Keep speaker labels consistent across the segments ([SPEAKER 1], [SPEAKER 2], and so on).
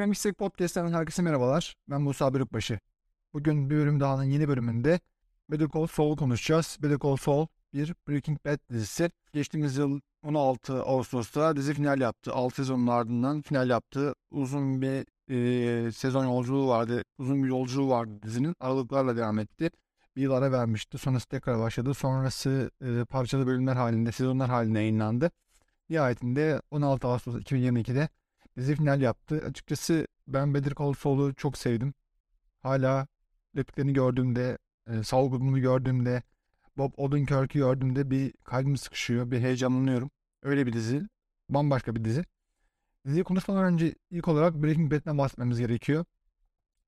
[SPEAKER 1] Akademik Sek Podcast'ten herkese merhabalar. Ben Musa Bölükbaşı. Bugün bir bölüm dahanın yeni bölümünde Better Call Saul konuşacağız. Better Call Saul bir Breaking Bad dizisi. Geçtiğimiz yıl 16 Ağustos'ta dizi final yaptı. 6 sezonun ardından final yaptı. Uzun bir e, sezon yolculuğu vardı. Uzun bir yolculuğu vardı dizinin. Aralıklarla devam etti. Bir yıl ara vermişti. Sonrası tekrar başladı. Sonrası e, parçalı bölümler halinde, sezonlar halinde yayınlandı. Nihayetinde 16 Ağustos 2022'de dizi final yaptı. Açıkçası ben Better Call çok sevdim. Hala repliklerini gördüğümde, e, Saul Goodman'ı gördüğümde, Bob Odenkirk'ü gördüğümde bir kalbim sıkışıyor, bir heyecanlanıyorum. Öyle bir dizi. Bambaşka bir dizi. Diziyi konuşmadan önce ilk olarak Breaking Bad'den bahsetmemiz gerekiyor.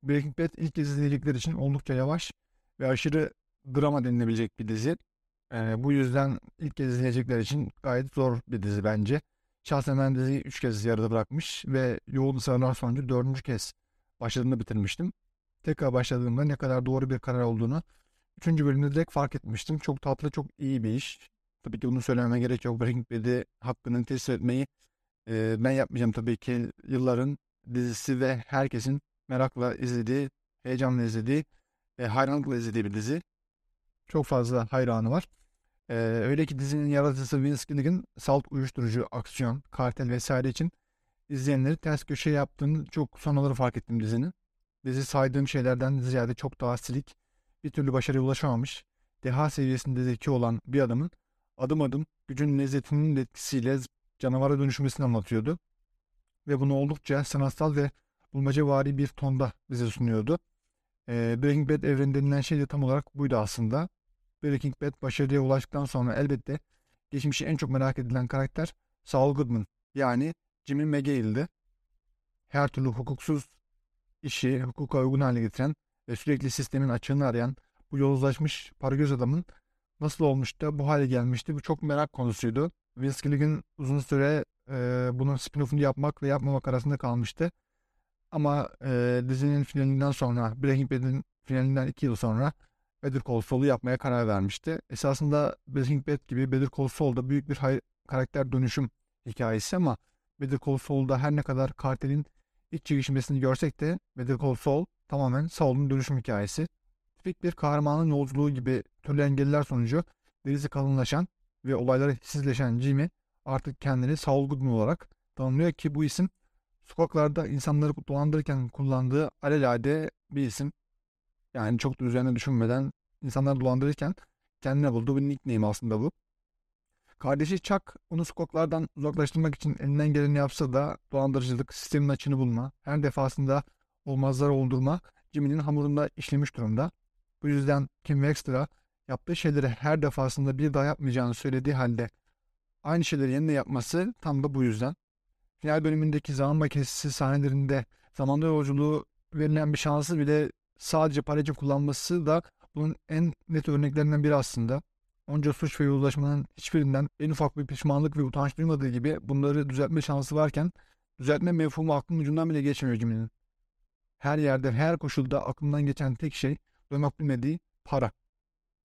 [SPEAKER 1] Breaking Bad ilk kez izleyecekler için oldukça yavaş ve aşırı drama denilebilecek bir dizi. Ee, bu yüzden ilk kez izleyecekler için gayet zor bir dizi bence. Şahsen diziyi 3 kez yarıda bırakmış ve yoğun ısrarlar sonucu 4. kez başladığında bitirmiştim. Tekrar başladığımda ne kadar doğru bir karar olduğunu 3. bölümde direkt fark etmiştim. Çok tatlı, çok iyi bir iş. Tabii ki bunu söylememe gerek yok. Breaking Bad'i hakkını teslim etmeyi e, ben yapmayacağım tabii ki. Yılların dizisi ve herkesin merakla izlediği, heyecanla izlediği, e, hayranlıkla izlediği bir dizi. Çok fazla hayranı var. Ee, öyle ki dizinin yaratıcısı Vince Gilligan salt uyuşturucu, aksiyon, kartel vesaire için izleyenleri ters köşe yaptığını çok sonraları fark ettim dizinin. Dizi saydığım şeylerden ziyade çok daha silik, bir türlü başarıya ulaşamamış, deha seviyesinde zeki olan bir adamın adım adım gücün lezzetinin etkisiyle canavara dönüşmesini anlatıyordu. Ve bunu oldukça sanatsal ve bulmacavari bir tonda bize sunuyordu. Ee, Breaking Bad evreni denilen şey de tam olarak buydu aslında. Breaking Bad başarıya ulaştıktan sonra elbette geçmişi en çok merak edilen karakter Saul Goodman yani Jimmy McGill'di. Her türlü hukuksuz işi hukuka uygun hale getiren ve sürekli sistemin açığını arayan bu yozlaşmış paragöz adamın nasıl olmuş da bu hale gelmişti. Bu çok merak konusuydu. Vince Gilligan uzun süre e, bunun spin-off'unu yapmak ve yapmamak arasında kalmıştı. Ama e, dizinin finalinden sonra, Breaking Bad'in finalinden iki yıl sonra Better Call Saul'u yapmaya karar vermişti. Esasında Breaking Bad gibi Better Call Saul da büyük bir karakter dönüşüm hikayesi ama Better Call Saul'da her ne kadar kartelin iç çekişmesini görsek de Better Call Saul tamamen Saul'un dönüşüm hikayesi. Tipik bir kahramanın yolculuğu gibi türlü engeller sonucu derisi kalınlaşan ve olaylara hissizleşen Jimmy artık kendini Saul Goodman olarak tanımlıyor ki bu isim sokaklarda insanları dolandırırken kullandığı alelade bir isim. Yani çok da üzerine düşünmeden insanları dolandırırken kendine bulduğu bir nickname aslında bu. Kardeşi Chuck onu sokaklardan uzaklaştırmak için elinden geleni yapsa da dolandırıcılık, sistemin açını bulma, her defasında olmazları oldurma Jimmy'nin hamurunda işlemiş durumda. Bu yüzden Kim Wexler'a yaptığı şeyleri her defasında bir daha yapmayacağını söylediği halde aynı şeyleri yeniden yapması tam da bu yüzden. Final bölümündeki zaman makinesi sahnelerinde zamanda yolculuğu verilen bir şansı bile sadece para için kullanması da bunun en net örneklerinden biri aslında. Onca suç ve yozlaşmanın hiçbirinden en ufak bir pişmanlık ve utanç duymadığı gibi bunları düzeltme şansı varken düzeltme mefhumu aklının ucundan bile geçmiyor Jimmy'nin. Her yerde, her koşulda aklından geçen tek şey doymak bilmediği para.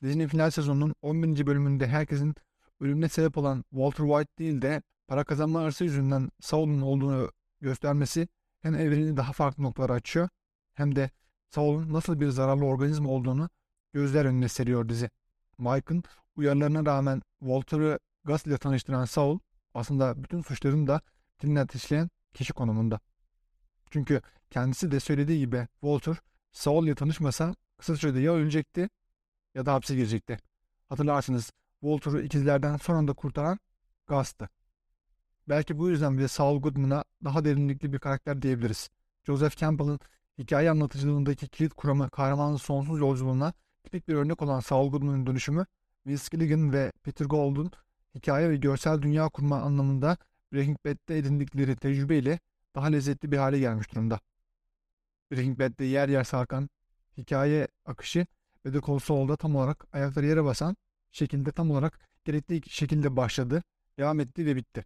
[SPEAKER 1] Dizinin final sezonunun 11. bölümünde herkesin ölümüne sebep olan Walter White değil de para kazanma arası yüzünden Saul'un olduğunu göstermesi hem evreni daha farklı noktalara açıyor hem de Saul'un nasıl bir zararlı organizma olduğunu gözler önüne seriyor dizi. Mike'ın uyarılarına rağmen Walter'ı Gus ile tanıştıran Saul aslında bütün suçların da diline ateşleyen kişi konumunda. Çünkü kendisi de söylediği gibi Walter Saul ile tanışmasa kısa sürede ya ölecekti ya da hapse girecekti. Hatırlarsınız Walter'ı ikizlerden son anda kurtaran Gus'tı. Belki bu yüzden bile Saul Goodman'a daha derinlikli bir karakter diyebiliriz. Joseph Campbell'ın hikaye anlatıcılığındaki kilit kuramı kahramanın sonsuz yolculuğuna tipik bir örnek olan Saul Goodman'ın dönüşümü, Vince Gilligan ve Peter Gould'un hikaye ve görsel dünya kurma anlamında Breaking Bad'de edindikleri tecrübeyle daha lezzetli bir hale gelmiş durumda. Breaking Bad'de yer yer sarkan hikaye akışı Better Call Saul'da tam olarak ayakları yere basan şekilde tam olarak gerektiği şekilde başladı, devam etti ve bitti.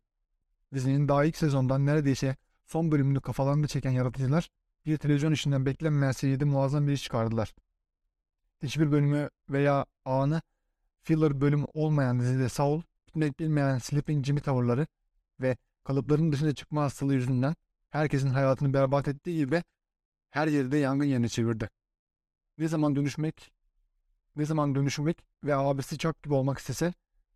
[SPEAKER 1] Dizinin daha ilk sezondan neredeyse son bölümünü kafalarında çeken yaratıcılar bir televizyon işinden beklenmeyen seride muazzam bir iş çıkardılar. Hiçbir bölümü veya anı filler bölüm olmayan dizide Saul, bitmek bilmeyen Sleeping Jimmy tavırları ve kalıpların dışına çıkma hastalığı yüzünden herkesin hayatını berbat ettiği gibi her yerde yangın yerine çevirdi. Ne zaman dönüşmek, ne zaman dönüşmek ve abisi Chuck gibi olmak istese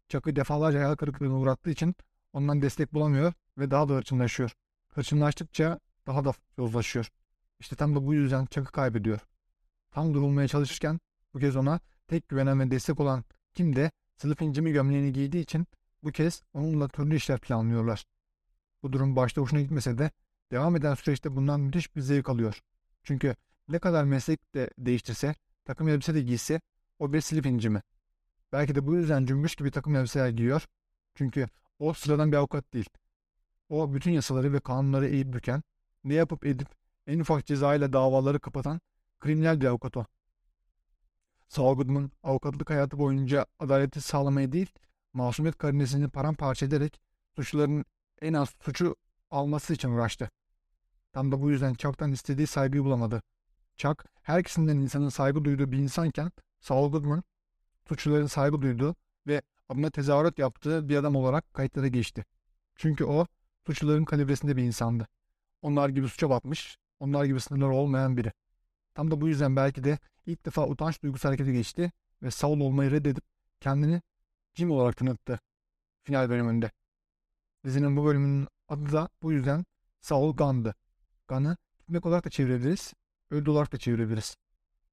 [SPEAKER 1] Chuck'ı defalarca hayal kırıklığına uğrattığı için ondan destek bulamıyor ve daha da hırçınlaşıyor. Hırçınlaştıkça daha da yozlaşıyor. İşte tam da bu yüzden Chuck'ı kaybediyor. Tam durulmaya çalışırken bu kez ona tek güvenen ve destek olan kim de sılıf incimi gömleğini giydiği için bu kez onunla türlü işler planlıyorlar. Bu durum başta hoşuna gitmese de devam eden süreçte bundan müthiş bir zevk alıyor. Çünkü ne kadar meslek de değiştirse, takım elbise de giyse o bir silip incimi. Belki de bu yüzden cümbüş gibi takım elbiseler giyiyor. Çünkü o sıradan bir avukat değil. O bütün yasaları ve kanunları eğip büken, ne yapıp edip en ufak cezayla davaları kapatan kriminal bir avukat o. Saul Goodman avukatlık hayatı boyunca adaleti sağlamaya değil, masumiyet karinesini paramparça ederek suçluların en az suçu alması için uğraştı. Tam da bu yüzden Chuck'tan istediği saygıyı bulamadı. Chuck, herkesinden insanın saygı duyduğu bir insanken Saul Goodman, suçluların saygı duyduğu ve adına tezahürat yaptığı bir adam olarak kayıtlara geçti. Çünkü o, suçluların kalibresinde bir insandı. Onlar gibi suça batmış, onlar gibi sınırları olmayan biri. Tam da bu yüzden belki de ilk defa utanç duygusu harekete geçti ve Saul olmayı reddedip kendini Jim olarak tanıttı final bölümünde. Dizinin bu bölümünün adı da bu yüzden Saul Gunn'dı. Gunn'ı gitmek olarak da çevirebiliriz, öldü olarak da çevirebiliriz.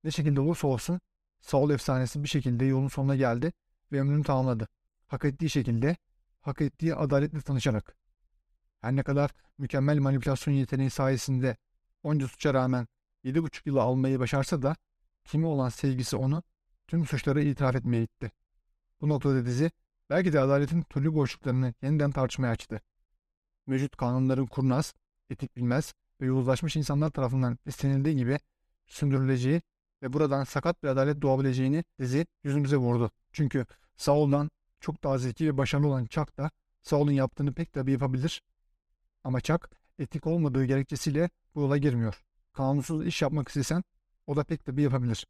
[SPEAKER 1] Ne şekilde olursa olsun Saul efsanesi bir şekilde yolun sonuna geldi ve ömrünü tamamladı. Hak ettiği şekilde, hak ettiği adaletle tanışarak. Her ne kadar mükemmel manipülasyon yeteneği sayesinde onca suça rağmen 7,5 yılı almayı başarsa da kimi olan sevgisi onu tüm suçları itiraf etmeye itti. Bu noktada dizi belki de adaletin türlü boşluklarını yeniden tartışmaya açtı. Mevcut kanunların kurnaz, etik bilmez ve yozlaşmış insanlar tarafından istenildiği gibi sündürüleceği ve buradan sakat bir adalet doğabileceğini dizi yüzümüze vurdu. Çünkü Saul'dan çok daha zeki ve başarılı olan Chuck da Saul'un yaptığını pek tabi yapabilir. Ama Chuck etik olmadığı gerekçesiyle bu yola girmiyor. Kanunsuz iş yapmak istesen o da pek tabi yapabilir.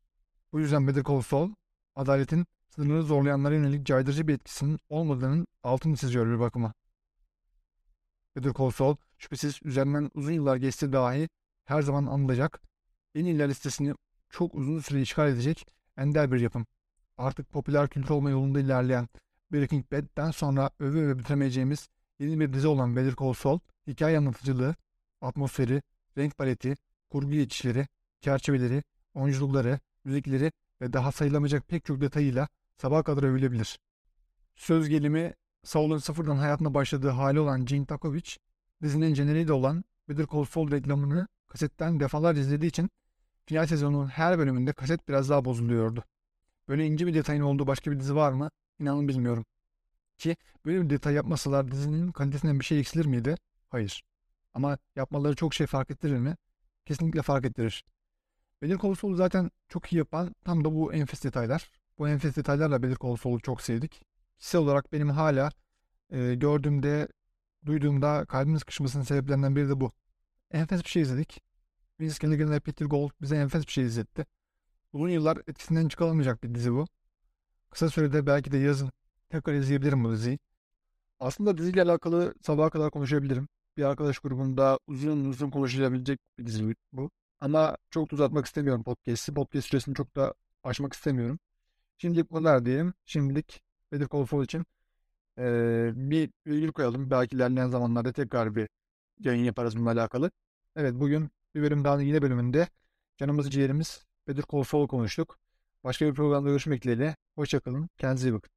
[SPEAKER 1] Bu yüzden Better Call adaletin sınırları zorlayanlara yönelik caydırıcı bir etkisinin olmadığının altını çiziyor bir bakıma. Better Call şüphesiz üzerinden uzun yıllar geçti dahi her zaman anılacak, en iyiler listesini çok uzun süre işgal edecek ender bir yapım. Artık popüler kültür olma yolunda ilerleyen Breaking Bad'den sonra öve öve bitiremeyeceğimiz yeni bir dizi olan Better Call Saul, hikaye anlatıcılığı, atmosferi, renk paleti, kurgu geçişleri, çerçeveleri, oyunculukları, müzikleri ve daha sayılamayacak pek çok detayıyla sabaha kadar övülebilir. Söz gelimi Saul'un sıfırdan hayatına başladığı hali olan Gene Takovic, dizinin jeneriği de olan Better Call Saul reklamını kasetten defalarca izlediği için final sezonunun her bölümünde kaset biraz daha bozuluyordu. Böyle ince bir detayın olduğu başka bir dizi var mı? İnanın bilmiyorum. Ki böyle bir detay yapmasalar dizinin kalitesinden bir şey eksilir miydi? Hayır. Ama yapmaları çok şey fark ettirir mi? Kesinlikle fark ettirir. Belir Call zaten çok iyi yapan tam da bu enfes detaylar. Bu enfes detaylarla Belir Call çok sevdik. Kişisel olarak benim hala e, gördüğümde, duyduğumda kalbimin sıkışmasının sebeplerinden biri de bu. Enfes bir şey izledik. Vince Gilligan ve Peter Gold bize enfes bir şey izletti. Uzun yıllar etkisinden çıkalamayacak bir dizi bu. Kısa sürede belki de yazın tekrar izleyebilirim bu diziyi. Aslında diziyle alakalı sabaha kadar konuşabilirim. Bir arkadaş grubunda uzun uzun konuşulabilecek bir dizi bu. Ama çok da uzatmak istemiyorum podcast'i. Podcast süresini çok da aşmak istemiyorum. Şimdilik bunlar diyelim. Şimdilik Better Call Saul için ee, bir virgül koyalım. Belki ilerleyen zamanlarda tekrar bir yayın yaparız bununla alakalı. Evet bugün bir bölüm daha yine bölümünde canımız ciğerimiz Call Saul konuştuk. Başka bir programda görüşmek dileğiyle. Hoşçakalın. Kendinize iyi bakın.